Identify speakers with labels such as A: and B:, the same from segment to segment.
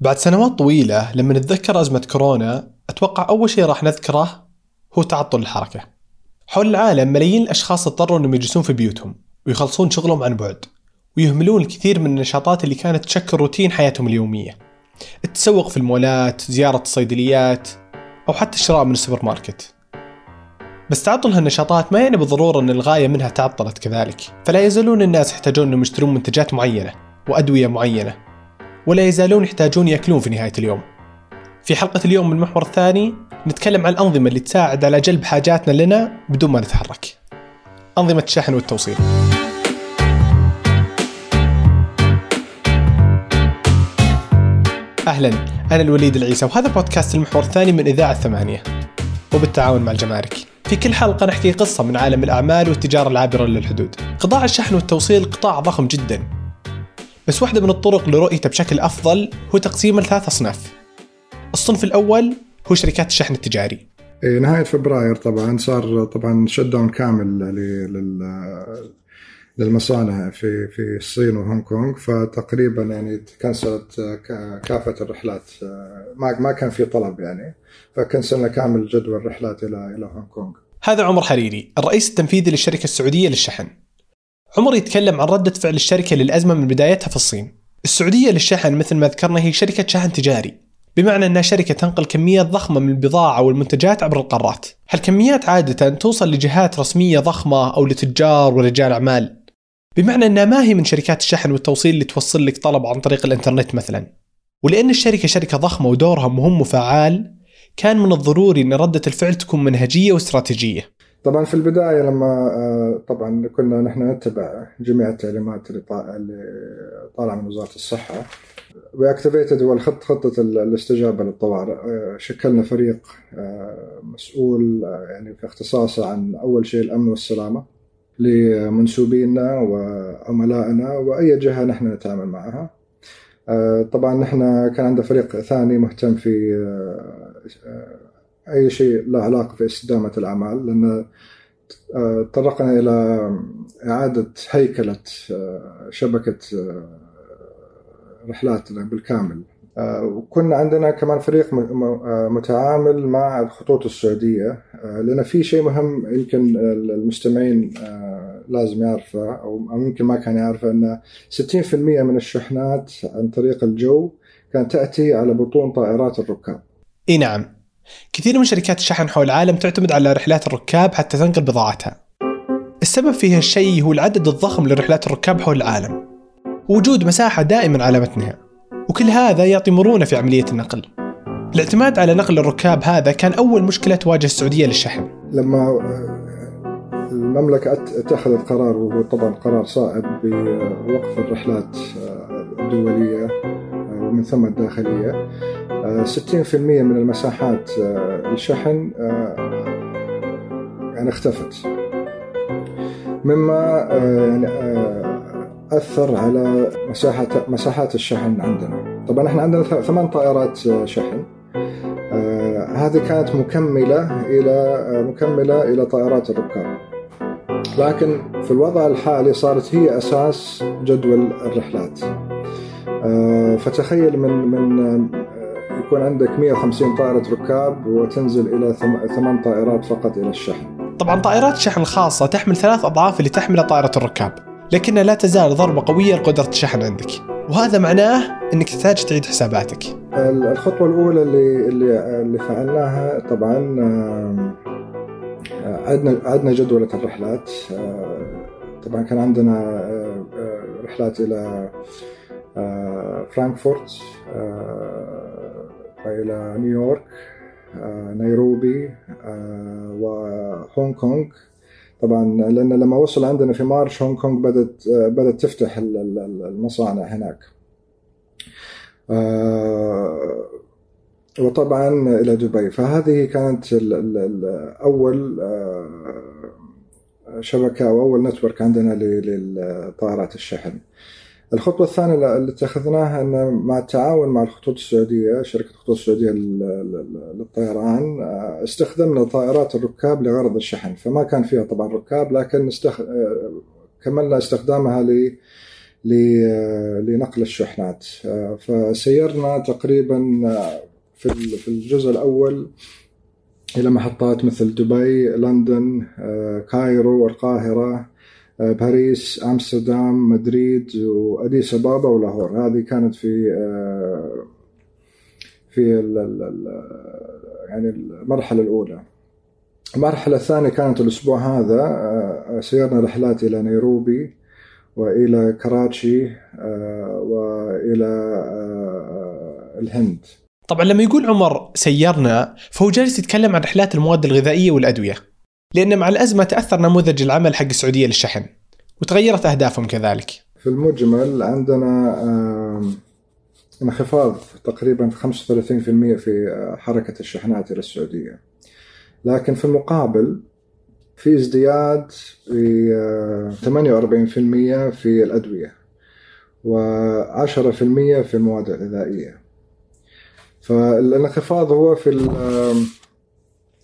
A: بعد سنوات طويلة لما نتذكر أزمة كورونا أتوقع أول شيء راح نذكره هو تعطل الحركة. حول العالم ملايين الأشخاص اضطروا أنهم يجلسون في بيوتهم ويخلصون شغلهم عن بعد ويهملون الكثير من النشاطات اللي كانت تشكل روتين حياتهم اليومية. التسوق في المولات، زيارة الصيدليات أو حتى الشراء من السوبر ماركت. بس تعطل هالنشاطات ما يعني بالضرورة أن الغاية منها تعطلت كذلك. فلا يزالون الناس يحتاجون أنهم يشترون منتجات معينة وأدوية معينة. ولا يزالون يحتاجون يأكلون في نهاية اليوم. في حلقة اليوم من المحور الثاني نتكلم عن الأنظمة اللي تساعد على جلب حاجاتنا لنا بدون ما نتحرك. أنظمة الشحن والتوصيل. أهلا أنا الوليد العيسى وهذا بودكاست المحور الثاني من إذاعة ثمانية. وبالتعاون مع الجمارك. في كل حلقة نحكي قصة من عالم الأعمال والتجارة العابرة للحدود. قطاع الشحن والتوصيل قطاع ضخم جدا. بس واحدة من الطرق لرؤيته بشكل أفضل هو تقسيمه لثلاث أصناف الصنف الأول هو شركات الشحن التجاري
B: إيه، نهاية فبراير طبعا صار طبعا شت داون كامل لل للمصانع في في الصين وهونغ كونغ فتقريبا يعني تكنسلت كافة الرحلات ما ما كان في طلب يعني فكنسلنا كامل جدول الرحلات إلى إلى هونغ كونغ.
A: هذا عمر حريري الرئيس التنفيذي للشركة السعودية للشحن. عمر يتكلم عن ردة فعل الشركة للأزمة من بدايتها في الصين. السعودية للشحن مثل ما ذكرنا هي شركة شحن تجاري بمعنى أنها شركة تنقل كميات ضخمة من البضاعة والمنتجات عبر القارات. هالكميات عادة توصل لجهات رسمية ضخمة أو لتجار ورجال أعمال؟ بمعنى أنها ما هي من شركات الشحن والتوصيل اللي توصل لك طلب عن طريق الإنترنت مثلا. ولأن الشركة شركة ضخمة ودورها مهم وفعال كان من الضروري أن ردة الفعل تكون منهجية واستراتيجية.
B: طبعا في البداية لما آه، طبعا كنا نحن نتبع جميع التعليمات اللي طالعة من وزارة الصحة واكتيفيتد هو خطة الاستجابة للطوارئ آه، شكلنا فريق آه، مسؤول يعني في اختصاصه عن أول شيء الأمن والسلامة لمنسوبينا وعملائنا وأي جهة نحن نتعامل معها. طبعا نحن كان عندنا فريق ثاني مهتم في أي شيء له علاقة في استدامة الأعمال لأن آه، تطرقنا إلى إعادة هيكلة شبكة رحلاتنا بالكامل. آه، وكنا عندنا كمان فريق آه، متعامل مع الخطوط السعودية. آه، لأن في شيء مهم يمكن المستمعين لازم يعرفه أو يمكن ما كان يعرفه أن 60% من الشحنات عن طريق الجو كانت تأتي على بطون طائرات الركاب.
A: إي نعم. كثير من شركات الشحن حول العالم تعتمد على رحلات الركاب حتى تنقل بضاعتها. السبب في هالشيء هو العدد الضخم لرحلات الركاب حول العالم. وجود مساحة دائما على متنها. وكل هذا يعطي مرونة في عملية النقل. الاعتماد على نقل الركاب هذا كان أول مشكلة تواجه السعودية للشحن.
B: لما آه، المملكة اتخذت قرار وهو طبعا قرار صائب بوقف الرحلات آه، الدولية آه، ومن ثم الداخلية. 60% من المساحات الشحن يعني اختفت. مما يعني أثر على مساحة مساحات الشحن عندنا. طبعا إحنا عندنا ثمان طائرات شحن. آه هذه كانت مكملة إلى آه مكملة إلى طائرات الركاب. لكن في الوضع الحالي صارت هي أساس جدول الرحلات. آه فتخيل من من آه، يكون عندك 150 طائرة ركاب وتنزل إلى ثمان طائرات فقط إلى الشحن.
A: طبعا طائرات الشحن الخاصة تحمل ثلاث أضعاف اللي تحملها طائرة الركاب لكنها لا تزال ضربة قوية لقدرة الشحن عندك. وهذا معناه إنك تحتاج تعيد حساباتك.
B: الخطوة الأولى اللي اللي اللي فعلناها طبعا عدنا عدنا جدولة الرحلات. طبعا كان عندنا رحلات إلى فرانكفورت. إلى نيويورك نيروبي وهونغ كونغ. طبعا لأن لما وصل عندنا في March هونغ كونغ بدات بدات تفتح المصانع هناك. آه، وطبعا إلى دبي. فهذه كانت أول آه، شبكة أو أول نتورك عندنا للطائرات الشحن. الخطوة الثانية اللي اتخذناها أن مع التعاون مع الخطوط السعودية شركة الخطوط السعودية للطيران آه، استخدمنا طائرات الركاب لغرض الشحن. فما كان فيها طبعا ركاب لكن استخ... آه، كملنا استخدامها لنقل الشحنات. فسيرنا تقريبا في الجزء الأول إلى محطات مثل دبي لندن Cairo القاهرة باريس أمستردام مدريد وأديس أبابا ولاهور. هذه كانت في في يعني المرحلة الأولى. المرحلة الثانية كانت الأسبوع هذا سيرنا رحلات إلى نيروبي وإلى كراتشي وإلى الهند.
A: طبعا لما يقول عمر سيرنا فهو جالس يتكلم عن رحلات المواد الغذائية والأدوية. لأن مع الأزمة تأثر نموذج العمل حق السعودية للشحن وتغيرت أهدافهم كذلك.
B: في المجمل عندنا انخفاض تقريبا 35% في حركة الشحنات إلى السعودية. لكن في المقابل في ازدياد في 48% في الأدوية و10% في المواد الغذائية. فالانخفاض هو في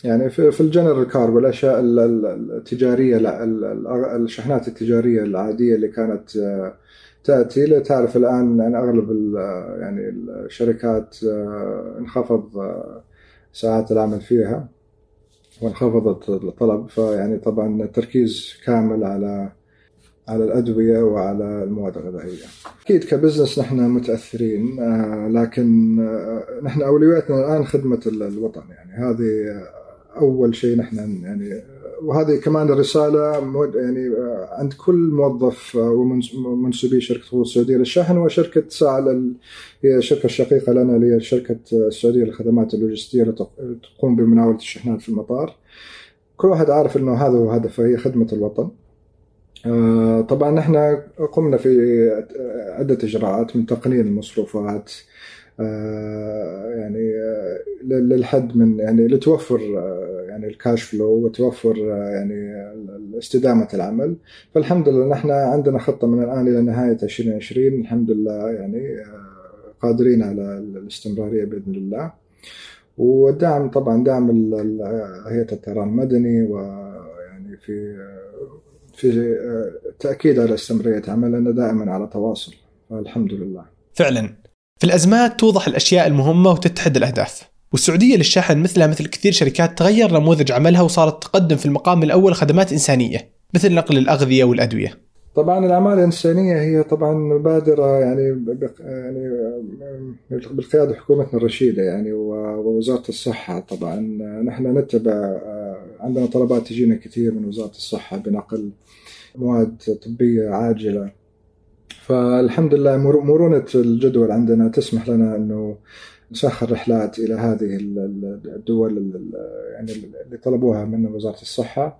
B: يعني في, الجنرال كارغو الأشياء التجارية الشحنات التجارية العادية اللي كانت آه، تأتي. تعرف الآن يعني أغلب يعني الشركات آه، انخفض آه، ساعات العمل فيها وانخفضت الطلب. فيعني طبعا التركيز كامل على على الأدوية وعلى المواد الغذائية. أكيد كبزنس نحن متأثرين لكن نحن أولوياتنا الآن خدمة الوطن. يعني هذه أول شيء نحن يعني وهذه كمان الرساله يعني عند كل موظف ومنسوبي شركة خطوط السعودية للشحن وشركة ساعه هي الشركة الشقيقه لنا اللي هي شركة السعودية للخدمات اللوجستية اللي تقوم بمناولة الشحنات في المطار. كل واحد عارف إنه هذا هو هدفه هي خدمة الوطن. آه، طبعا نحن قمنا في عدة إجراءات من تقنين المصروفات يعني آه، للحد من يعني لتوفر آه، يعني الكاش فلو وتوفر يعني استدامة العمل. فالحمد لله نحن عندنا خطة من الآن إلى نهاية 2020 الحمد لله يعني قادرين على الاستمرارية بإذن الله. والدعم طبعا دعم هيئة الطيران المدني ويعني في في تأكيد على استمرارية عملنا دائما على تواصل. الحمد لله.
A: فعلا. في الأزمات توضح الأشياء المهمة وتتحد الأهداف. والسعودية للشحن مثلها مثل كثير شركات تغير نموذج عملها وصارت تقدم في المقام الأول خدمات إنسانية مثل نقل الأغذية والأدوية.
B: طبعا الأعمال الإنسانية هي طبعا مبادره يعني يعني بالقيادة حكومتنا الرشيدة يعني ووزارة الصحة طبعا. نحن نتبع عندنا طلبات تجينا كثير من وزارة الصحة بنقل مواد طبية عاجلة. فالحمد لله مرونة الجدول عندنا تسمح لنا أنه نسخر رحلات إلى هذه الدول يعني اللي طلبوها من وزارة الصحة.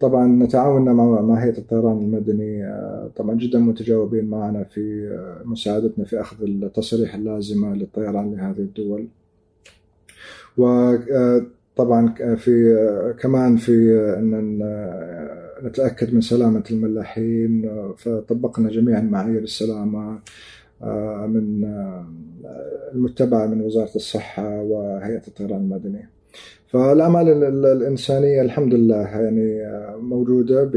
B: طبعا تعاوننا مع هيئة الطيران المدني طبعا جدا متجاوبين معنا في مساعدتنا في أخذ التصاريح اللازمة للطيران لهذه الدول. وطبعا في كمان في أن نتأكد من سلامة الملاحين فطبقنا جميع معايير السلامة آه، من آه، المتبعة من وزارة الصحة وهيئة الطيران المدني. فالأعمال الإنسانية الحمد لله يعني آه، موجودة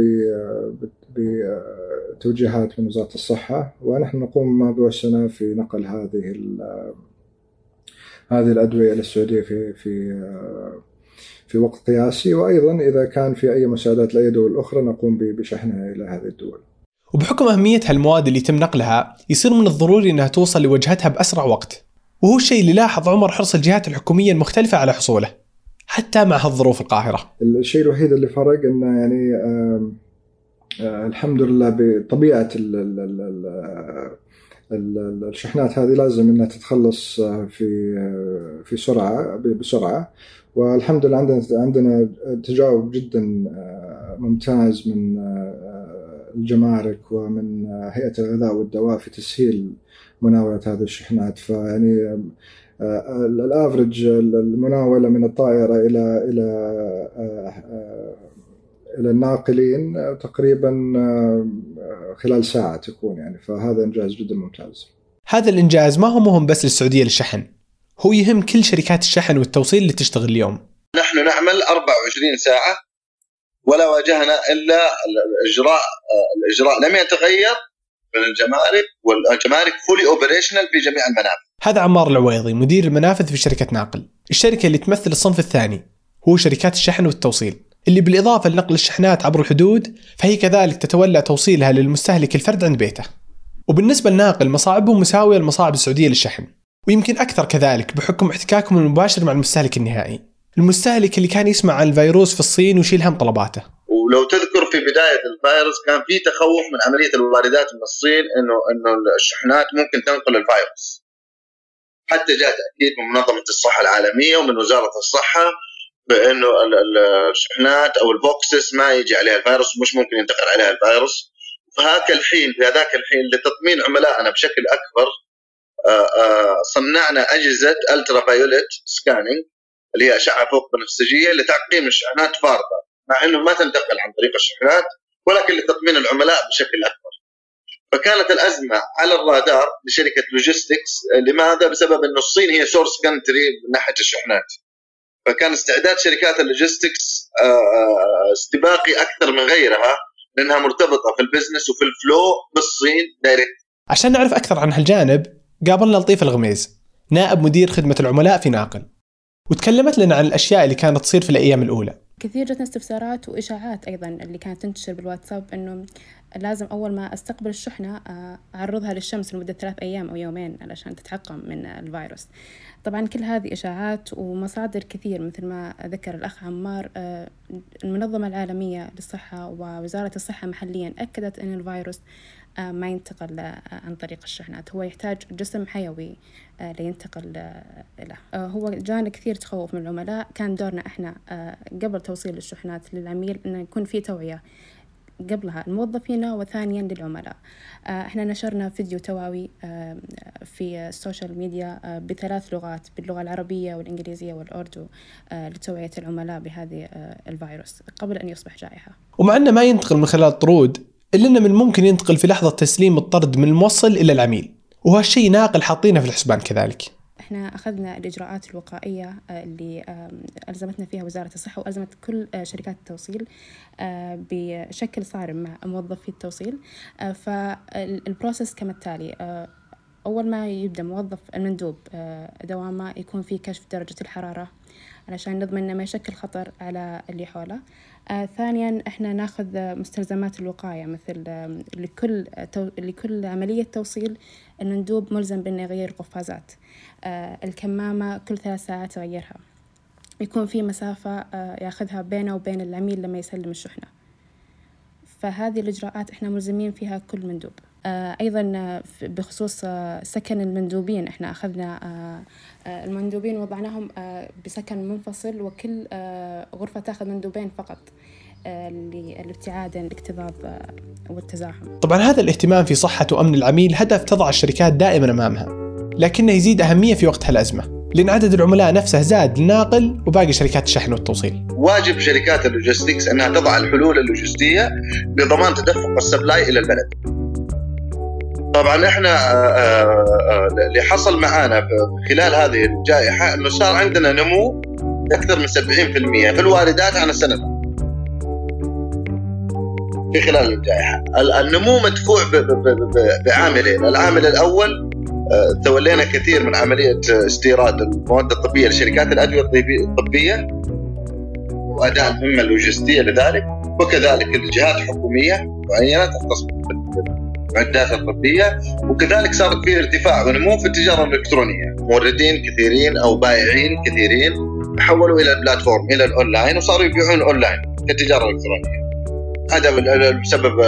B: بتوجيهات من وزارة الصحة ونحن نقوم بوسعنا في نقل هذه هذه الأدوية إلى السعودية في في في وقت قياسي وأيضا إذا كان في أي مساعدات لأي دول أخرى نقوم بشحنها إلى هذه الدول.
A: وبحكم أهمية هالمواد اللي يتم نقلها يصير من الضروري إنها توصل لوجهتها بأسرع وقت. وهو الشيء اللي لاحظ عمر حرص الجهات الحكومية المختلفة على حصوله. حتى مع هالظروف القاهرة.
B: الشيء الوحيد اللي فرق إنه يعني آه آه الحمد لله بطبيعة ال ال ال الشحنات هذه لازم إنها تتخلص آه، في آه، في سرعة بسرعة. والحمد لله عندنا عندنا تجاوب جدا آه، ممتاز من الجمارك ومن هيئة الغذاء والدواء في تسهيل مناولة هذه الشحنات. فيعني الافرج المناولة من الطائرة إلى إلى إلى الناقلين تقريبا خلال ساعة تكون يعني. فهذا إنجاز جدا ممتاز.
A: هذا الإنجاز ما هو مهم بس للسعودية للشحن، هو يهم كل شركات الشحن والتوصيل اللي تشتغل اليوم.
C: نحن نعمل 24 ساعة ولا واجهنا إلا الإجراء الإجراء. لم يتغير من الجمارك والجمارك fully operational في جميع المنافذ.
A: هذا عمار العويضي مدير المنافذ في شركة ناقل. الشركة اللي تمثل الصنف الثاني هو شركات الشحن والتوصيل. اللي بالإضافة لنقل الشحنات عبر الحدود فهي كذلك تتولى توصيلها للمستهلك الفرد عند بيته. وبالنسبة لناقل مصاعبهم مساوية لمصاعب السعودية للشحن. ويمكن أكثر كذلك بحكم احتكاكهم المباشر مع المستهلك النهائي. المستهلك اللي كان يسمع عن الفيروس في الصين ويشيل هم طلباته.
C: ولو تذكر في بداية الفيروس كان في تخوف من عملية الواردات من الصين انه إنه الشحنات ممكن تنقل الفيروس. حتى جاء تأكيد من منظمة الصحة العالمية ومن وزارة الصحة بأنه الشحنات أو ال boxes ما يجي عليها الفيروس ومش ممكن ينتقل عليها الفيروس فهذاك الحين في هذاك الحين لتطمين عملائنا بشكل أكبر آه، آه، صنعنا أجهزة ultraviolet scanning اللي هي أشعة فوق بنفسجية لتعقيم الشحنات فارغة مع إنه ما تنتقل عن طريق الشحنات ولكن لتطمين العملاء بشكل أكبر. فكانت الأزمة على الرادار لشركة logistics لماذا؟ بسبب إنه الصين هي source country من ناحية الشحنات. فكان استعداد شركات ال logistics آه، استباقي أكثر من غيرها لأنها مرتبطة في ال business وفي ال flow بالصين direct.
A: عشان نعرف أكثر عن هالجانب قابلنا لطيف الغميز نائب مدير خدمة العملاء في ناقل وتكلمت لنا عن الأشياء اللي كانت تصير في الأيام الأولى
D: كثير جتنا استفسارات وإشاعات أيضا اللي كانت تنتشر بالواتساب إنه لازم أول ما أستقبل الشحنة آه، أعرضها للشمس لمدة ثلاث أيام أو يومين علشان تتعقم من الفيروس. طبعا كل هذه إشاعات ومصادر كثير مثل ما ذكر الأخ عمار آه، المنظمة العالمية للصحة ووزارة الصحة محليا أكدت أن الفيروس آه، ما ينتقل عن طريق الشحنات. هو يحتاج جسم حيوي لينتقل له. هو جانا كثير تخوف من العملاء. كان دورنا إحنا قبل توصيل الشحنات للعميل إنه يكون في توعية. قبلها الموظفين وثانيا للعملاء. إحنا نشرنا فيديو توعوي في ال social media بثلاث لغات باللغة العربية والإنجليزية والأردو لتوعية العملاء بهذه الفيروس قبل أن يصبح جائحة.
A: ومع أنه ما ينتقل من خلال الطرود إلا أنه من الممكن ينتقل في لحظة تسليم الطرد من الموصل إلى العميل. وهالشيء ناقل حاطينه في الحسبان كذلك.
D: إحنا أخذنا الإجراءات الوقائية آه، اللي ألزمتنا فيها وزارة الصحة وألزمت كل آه، شركات التوصيل آه، بشكل صارم مع موظفي التوصيل. فالبروسيس كما التالي أول ما يبدأ موظف المندوب دوامه يكون في كشف درجة الحرارة علشان نضمن إنه ما يشكل خطر على اللي حوله. آه ثانيا إحنا ناخذ مستلزمات الوقاية مثل لكل تو... لكل عملية توصيل المندوب ملزم بأنه يغير القفازات. آه الكمامة كل ثلاث ساعات يغيرها. يكون في مسافة آه ياخذها بينه وبين العميل لما يسلم الشحنة. فهذه الإجراءات إحنا ملزمين فيها كل مندوب آه، أيضا آه، بخصوص آه، سكن المندوبين. إحنا أخذنا المندوبين وضعناهم بسكن منفصل وكل غرفة تأخذ مندوبين فقط لابتعاد الاكتظاظ والتزاحم.
A: طبعا هذا الاهتمام في صحة وأمن العميل هدف تضع الشركات دائما أمامها لكنه يزيد أهمية في وقت هالأزمة لأن عدد العملاء نفسه زاد للناقل وباقي شركات الشحن والتوصيل.
C: واجب شركات ال logistics أنها تضع الحلول اللوجستية لضمان تدفق ال supply إلى البلد. طبعا إحنا آه، آه، آه، اللي حصل معانا خلال هذه الجائحة إنه صار عندنا نمو أكثر من 70% في الواردات عن السنة. في خلال الجائحة. النمو مدفوع بعاملين. العامل الأول تولينا كثير من عملية استيراد المواد الطبية لشركات الأدوية الطبية وأداء المهمه اللوجستية لذلك وكذلك الجهات الحكومية معينة تختص المعدات الطبية وكذلك صار في ارتفاع ونمو في التجارة الإلكترونية موردين كثيرين أو بائعين كثيرين تحولوا إلى ال platform إلى الأونلاين وصاروا يبيعون أونلاين كتجاره الكترونيه هذا بسبب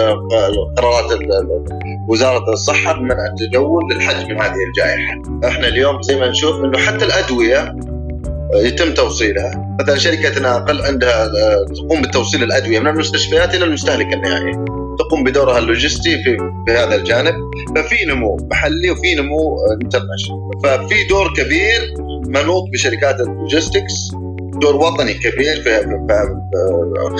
C: قرارات وزارة الصحة بمنع التجول للحد من هذه الجائحة. إحنا اليوم زي ما نشوف إنه حتى الأدوية يتم توصيلها، مثلا شركه ناقل عندها تقوم بتوصيل الأدوية من المستشفيات إلى المستهلك النهائي. تقوم بدورها اللوجستي في بهذا الجانب. ففي نمو محلي وفي نمو international ففي دور كبير منوط بشركات ال logistics. دور وطني كبير في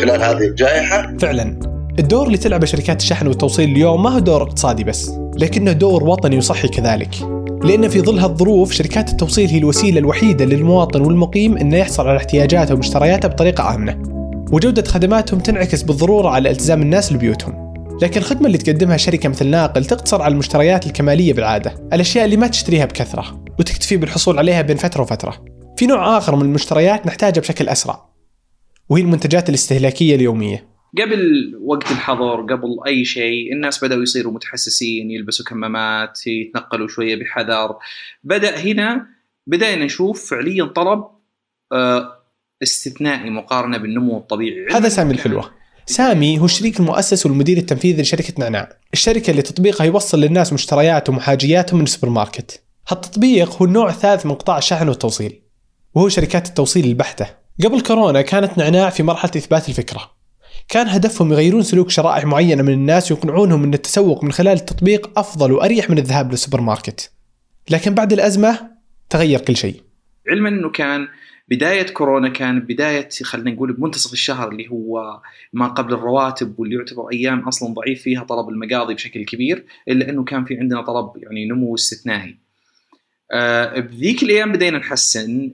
C: خلال هذه الجائحة.
A: فعلا. الدور اللي تلعبه شركات الشحن والتوصيل اليوم ما هو دور اقتصادي بس لكنه دور وطني وصحي كذلك. لأن في ظل هالظروف شركات التوصيل هي الوسيلة الوحيدة للمواطن والمقيم أنه يحصل على احتياجاته ومشترياته بطريقة آمنة. وجودة خدماتهم تنعكس بالضرورة على التزام الناس لبيوتهم. لكن الخدمة اللي تقدمها شركة مثل ناقل تقتصر على المشتريات الكمالية بالعادة الأشياء اللي ما تشتريها بكثرة وتكتفي بالحصول عليها بين فترة وفترة. في نوع آخر من المشتريات نحتاجها بشكل أسرع وهي المنتجات الاستهلاكية اليومية.
E: قبل وقت الحظر قبل أي شيء الناس بدأوا يصيروا متحسسين يلبسوا كمامات يتنقلوا شوية بحذر. بدأ هنا بدأنا نشوف فعليا طلب آه، استثنائي مقارنة بالنمو الطبيعي.
A: هذا سامي الحلوة. سامي هو الشريك المؤسس والمدير التنفيذي لشركة نعناع. الشركة اللي تطبيقها يوصل للناس مشترياتهم وحاجياتهم من السوبر ماركت هالتطبيق هو النوع الثالث من قطاع الشحن والتوصيل وهو شركات التوصيل البحتة. قبل كورونا كانت نعناع في مرحلة إثبات الفكرة. كان هدفهم يغيرون سلوك شرائح معينة من الناس ويقنعونهم أن التسوق من خلال التطبيق أفضل وأريح من الذهاب للسوبر ماركت لكن بعد الأزمة تغير كل شيء.
E: علما إنه كان بداية كورونا كان بداية خلينا نقول بمنتصف الشهر اللي هو ما قبل الرواتب واللي يعتبر أيام أصلا ضعيف فيها طلب المقاضي بشكل كبير إلا إنه كان في عندنا طلب يعني نمو استثنائي. آه، بذيك الأيام بدينا نحسن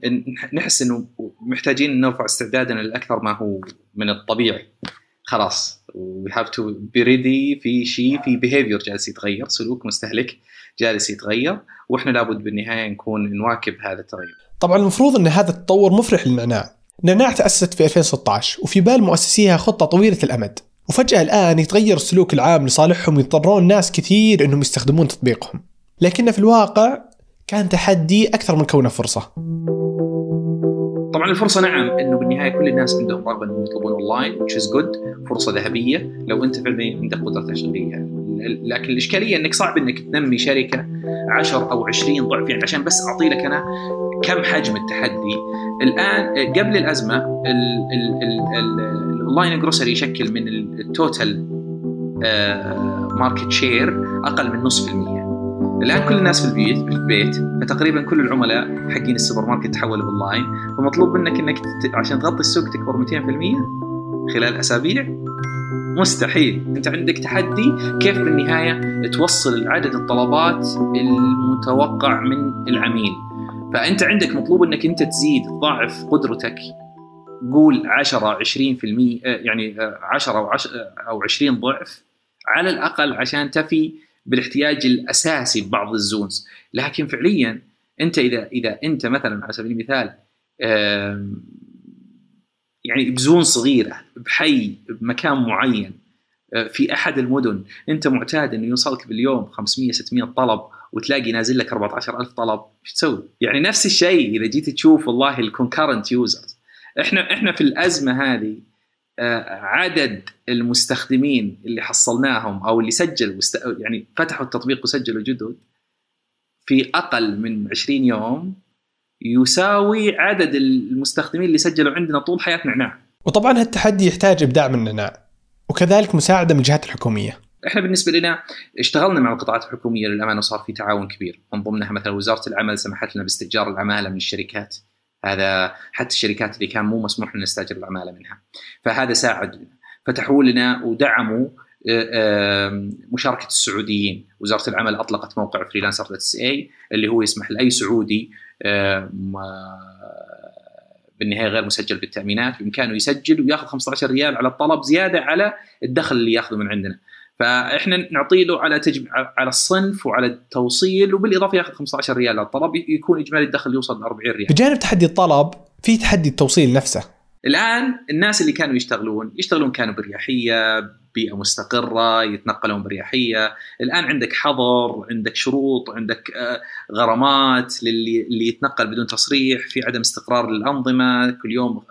E: نحس إنه محتاجين نرفع استعدادنا لأكثر ما هو من الطبيعي. خلاص we have to be ready في شيء في behavior جالس يتغير سلوك مستهلك جالس يتغير وإحنا لابد بالنهاية نكون نواكب هذا التغير.
A: طبعا المفروض أن هذا التطور مفرح للنعناع نعناع تأسست في 2016 وفي بال مؤسسيها خطة طويلة الأمد. وفجأة الآن يتغير السلوك العام لصالحهم ويضطرون ناس كثير أنهم يستخدمون تطبيقهم. لكن في الواقع كان تحدي أكثر من كونه فرصة.
E: طبعا الفرصة نعم إنه بالنهاية كل الناس عندهم رغبة إنهم يطلبون اونلاين which is good فرصة ذهبية لو أنت فعلا عندك قدرة تشغيلية. لكن الإشكالية إنك صعب إنك تنمي شركة 10 أو 20 ضعف يعني عشان بس أعطي لك أنا كم حجم التحدي. الآن قبل الأزمة ال online grocery يشكل من ال total market share أقل من نصف المية. الآن كل الناس في البيت في البيت فتقريبا كل العملاء حقين السوبر ماركت تحولوا اونلاين فمطلوب منك إنك عشان تغطي السوق تكبر 200% خلال أسابيع. مستحيل. انت عندك تحدي كيف بالنهاية توصل عدد الطلبات المتوقع من العميل. فأنت عندك مطلوب إنك أنت تزيد تضاعف قدرتك. قول 10 20% آه، يعني آه، 10 أو 10 أو 20 ضعف على الأقل عشان تفي بالاحتياج الأساسي ببعض الزونز. لكن فعليا أنت إذا إذا أنت مثلا على سبيل المثال يعني ب zone صغيره بحي بمكان معين آه، في أحد المدن أنت معتاد إنه يوصلك باليوم 500 600 طلب وتلاقي نازل لك 14000 طلب إيش تسوي؟ يعني نفس الشيء إذا جيت تشوف والله ال concurrent users إحنا إحنا في الأزمة هذه آه، عدد المستخدمين اللي حصلناهم أو اللي سجلوا يعني فتحوا التطبيق وسجلوا جدد في أقل من 20 يوم يساوي عدد المستخدمين اللي سجلوا عندنا طول حياة نعناع.
A: وطبعا هالتحدي يحتاج إبداع من النعناع وكذلك مساعدة من الجهات الحكومية.
E: إحنا بالنسبة لنا اشتغلنا مع القطاعات الحكومية للأمانة وصار في تعاون كبير. من ضمنها مثلا وزارة العمل سمحت لنا باستئجار العمالة من الشركات. هذا حتى الشركات اللي كان مو مسموح لنا نستأجر العمالة منها. فهذا ساعد لنا فتحوا لنا ودعموا مشاركة السعوديين. وزارة العمل أطلقت موقع freelancer dot إي اللي هو يسمح لأي سعودي آه، بالنهاية غير مسجل بالتأمينات. بإمكانه يسجل ويأخذ 15 ريال على الطلب زيادة على الدخل اللي يأخذه من عندنا. فإحنا نعطي له على تجم... على الصنف وعلى التوصيل وبالإضافة يأخذ 15 ريال على الطلب. يكون إجمالي الدخل يوصل ل 40 ريال.
A: بجانب تحدي الطلب في تحدي التوصيل نفسه.
E: الآن الناس اللي كانوا يشتغلون يشتغلون كانوا برياحيه بيئة مستقرة يتنقلون برياحية. الآن عندك حظر عندك شروط عندك آه، غرامات للي يتنقل بدون تصريح في عدم استقرار للأنظمة. كل يوم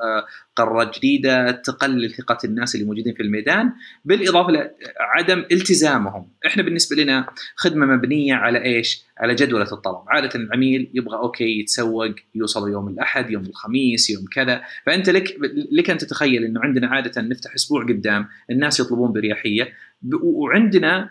E: قرارات جديده تقلل ثقة الناس اللي موجودين في الميدان بالإضافة لعدم التزامهم. إحنا بالنسبة لنا خدمة مبنية على إيش؟ على جدولة الطلب. عادة العميل يبغى أوكي يتسوق يوصل يوم الأحد يوم الخميس يوم كذا. فأنت لك لك أن تتخيل إنه عندنا عادة نفتح أسبوع قدام الناس يطلبون برياحية وعندنا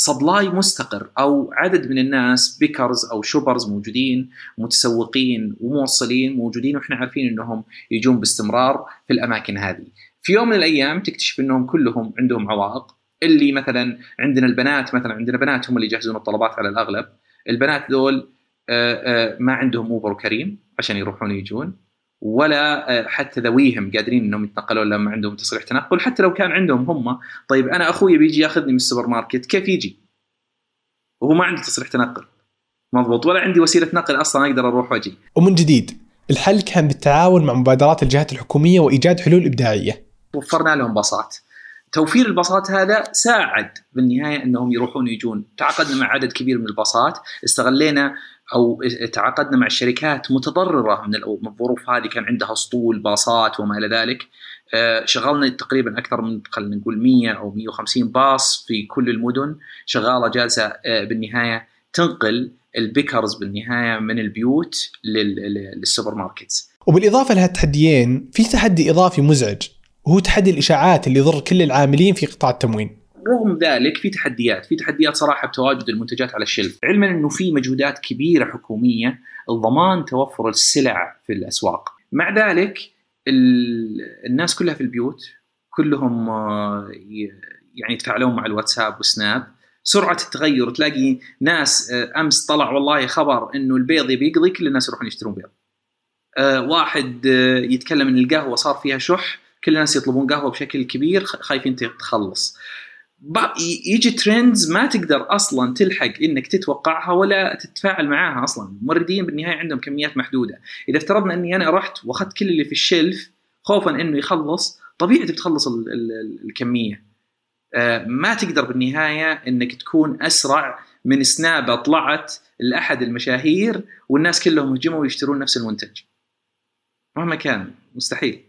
E: supply مستقر أو عدد من الناس pickers أو shoppers موجودين متسوقين وموصلين موجودين وإحنا عارفين إنهم يجون باستمرار في الأماكن هذه. في يوم من الأيام تكتشف إنهم كلهم عندهم عوائق اللي مثلا عندنا البنات مثلا عندنا بنات هم اللي يجهزون الطلبات على الأغلب البنات دول آه، آه، ما عندهم اوبر وكريم عشان يروحون ويجون ولا آه، حتى ذويهم قادرين إنهم يتنقلون لما عندهم تصريح تنقل حتى لو كان عندهم هم طيب أنا أخوي بيجي ياخذني من السوبر ماركت كيف يجي؟ وهو ما عنده تصريح تنقل. مضبوط. ولا عندي وسيلة نقل أصلا أقدر أروح وأجي.
A: ومن جديد الحل كان بالتعاون مع مبادرات الجهات الحكومية وإيجاد حلول إبداعية.
E: وفرنا لهم باصات. توفير الباصات هذا ساعد بالنهاية إنهم يروحون ويجون. تعاقدنا مع عدد كبير من الباصات. استغلينا أو تعاقدنا مع الشركات متضررة من الظروف هذه كان عندها أسطول باصات وما إلى ذلك. آه، شغلنا تقريبا أكثر من خلينا نقول 100 أو 150 باص في كل المدن. شغالة جالسة آه، بالنهاية تنقل ال pickers بالنهاية من البيوت لل supermarkets
A: وبالإضافة لهالتحديين في تحدي إضافي مزعج وهو تحدي الإشاعات اللي يضر كل العاملين في قطاع التموين.
E: رغم ذلك في تحديات في تحديات صراحة بتواجد المنتجات على ال shelf. علما إنه في مجهودات كبيرة حكومية لضمان توفر السلع في الأسواق. مع ذلك الناس كلها في البيوت كلهم آه، يعني يتفاعلون مع الواتساب وسناب. سرعة التغير تلاقي ناس آه، أمس طلع والله خبر إنه البيض يبي يقضي كل الناس يروحون يشترون بيض. آه، واحد يتكلم إن القهوة صار فيها شح كل الناس يطلبون قهوة بشكل كبير خايفين تخلص. يجي ترندز ما تقدر أصلا تلحق إنك تتوقعها ولا تتفاعل معاها أصلا. الموردين بالنهاية عندهم كميات محدودة. إذا افترضنا إني أنا رحت وأخذت كل اللي في الشلف خوفا إنه يخلص طبيعي بتخلص الكمية. آه، ما تقدر بالنهاية إنك تكون أسرع من سنابة طلعت لأحد المشاهير والناس كلهم هجموا ويشترون نفس المنتج. مهما كان مستحيل.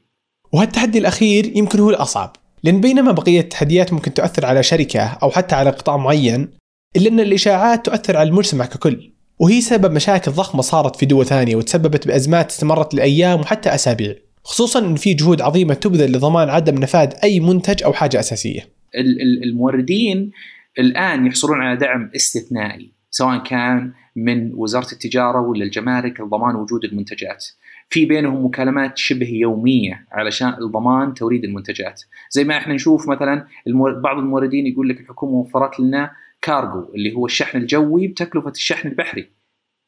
A: وهالتحدي الأخير يمكن هو الأصعب. لأن بينما بقية التحديات ممكن تؤثر على شركة أو حتى على قطاع معين إلا أن الإشاعات تؤثر على المجتمع ككل. وهي سبب مشاكل ضخمة صارت في دول ثانية وتسببت بأزمات استمرت لأيام وحتى أسابيع خصوصا أن في جهود عظيمة تبذل لضمان عدم نفاذ أي منتج أو حاجة أساسية.
E: الموردين الآن يحصلون على دعم استثنائي سواء كان من وزارة التجارة ولا الجمارك لضمان وجود المنتجات. في بينهم مكالمات شبه يومية علشان ضمان توريد المنتجات زي ما إحنا نشوف مثلا بعض الموردين يقول لك الحكومة وفرت لنا كارجو اللي هو الشحن الجوي بتكلفة الشحن البحري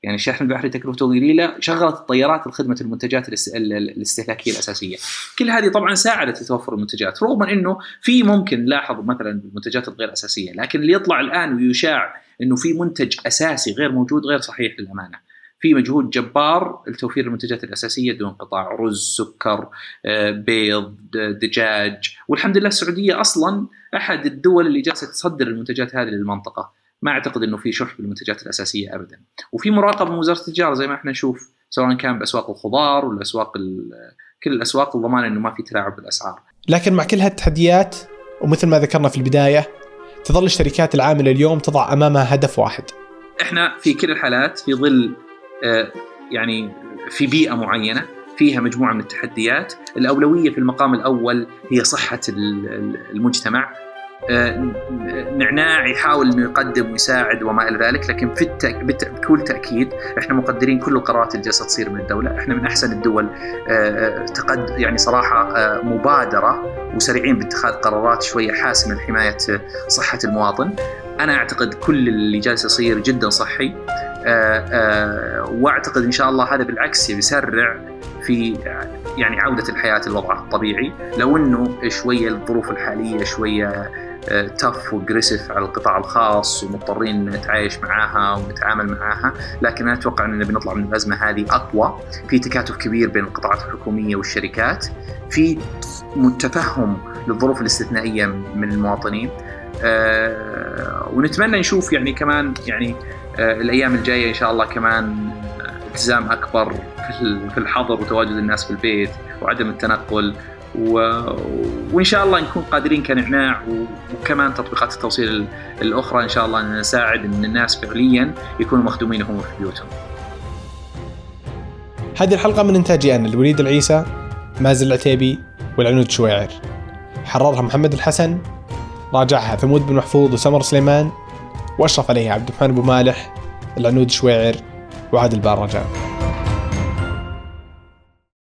E: يعني الشحن البحري تكلفته قليله شغلت الطيارات لخدمة المنتجات الاستهلاكية الأساسية. كل هذه طبعا ساعدت لتوفر المنتجات رغم إنه في ممكن لاحظ مثلا المنتجات الغير أساسية لكن اللي يطلع الآن ويشاع إنه في منتج أساسي غير موجود غير صحيح للأمانة. في مجهود جبار لتوفير المنتجات الأساسية دون قطاع رز سكر آه، بيض دجاج. والحمد لله السعودية أصلا أحد الدول اللي جالسة تصدر المنتجات هذه للمنطقة. ما أعتقد إنه في شح بالمنتجات الأساسية ابدا. وفي مراقبة من وزارة التجارة زي ما إحنا نشوف سواء كان بأسواق الخضار ولا أسواق كل الأسواق لضمان إنه ما في تلاعب بالأسعار.
A: لكن مع كل هالتحديات ومثل ما ذكرنا في البداية تظل الشركات العاملة اليوم تضع أمامها هدف واحد.
E: إحنا في كل الحالات في ظل يعني في بيئة معينة فيها مجموعة من التحديات، الأولوية في المقام الأول هي صحة المجتمع. آه، نعناع يحاول إنه يقدم ويساعد وما إلى ذلك، لكن في التأك... بكل تأكيد إحنا مقدرين كل القرارات اللي جالسة تصير من الدولة، إحنا من أحسن الدول آه، تقد يعني صراحة مبادرة وسريعين باتخاذ قرارات شوية حاسمة لحماية صحة المواطن. أنا أعتقد كل اللي جالس يصير جدا صحي. آه، آه، وأعتقد إن شاء الله هذا بالعكس يسرع في يعني عودة الحياة لوضعها الطبيعي. لو إنه شوية الظروف الحالية شوية تف واجريسيف على القطاع الخاص ومضطرين نتعايش معاها ونتعامل معاها لكن أنا أتوقع اننا بنطلع من الأزمة هذه أقوى. في تكاتف كبير بين القطاعات الحكومية والشركات. في تفهم للظروف الاستثنائية من المواطنين. ونتمنى نشوف يعني كمان يعني أه الأيام الجاية إن شاء الله كمان التزام أكبر في الحظر وتواجد الناس في البيت وعدم التنقل و... وإن شاء الله نكون قادرين كنعناع وكمان تطبيقات التوصيل الأخرى إن شاء الله إن نساعد إن الناس فعليا يكونوا مخدومين وهم في بيوتهم.
A: هذه الحلقة من انتاجي أنا الوليد العيسى مازن العتيبي والعنود شويعر. حررها محمد الحسن راجعها. ثمود بن محفوظ وسمر سليمان وأشرف عليها عبد الرحمن أبو مالح العنود شويعر وعادل بارجان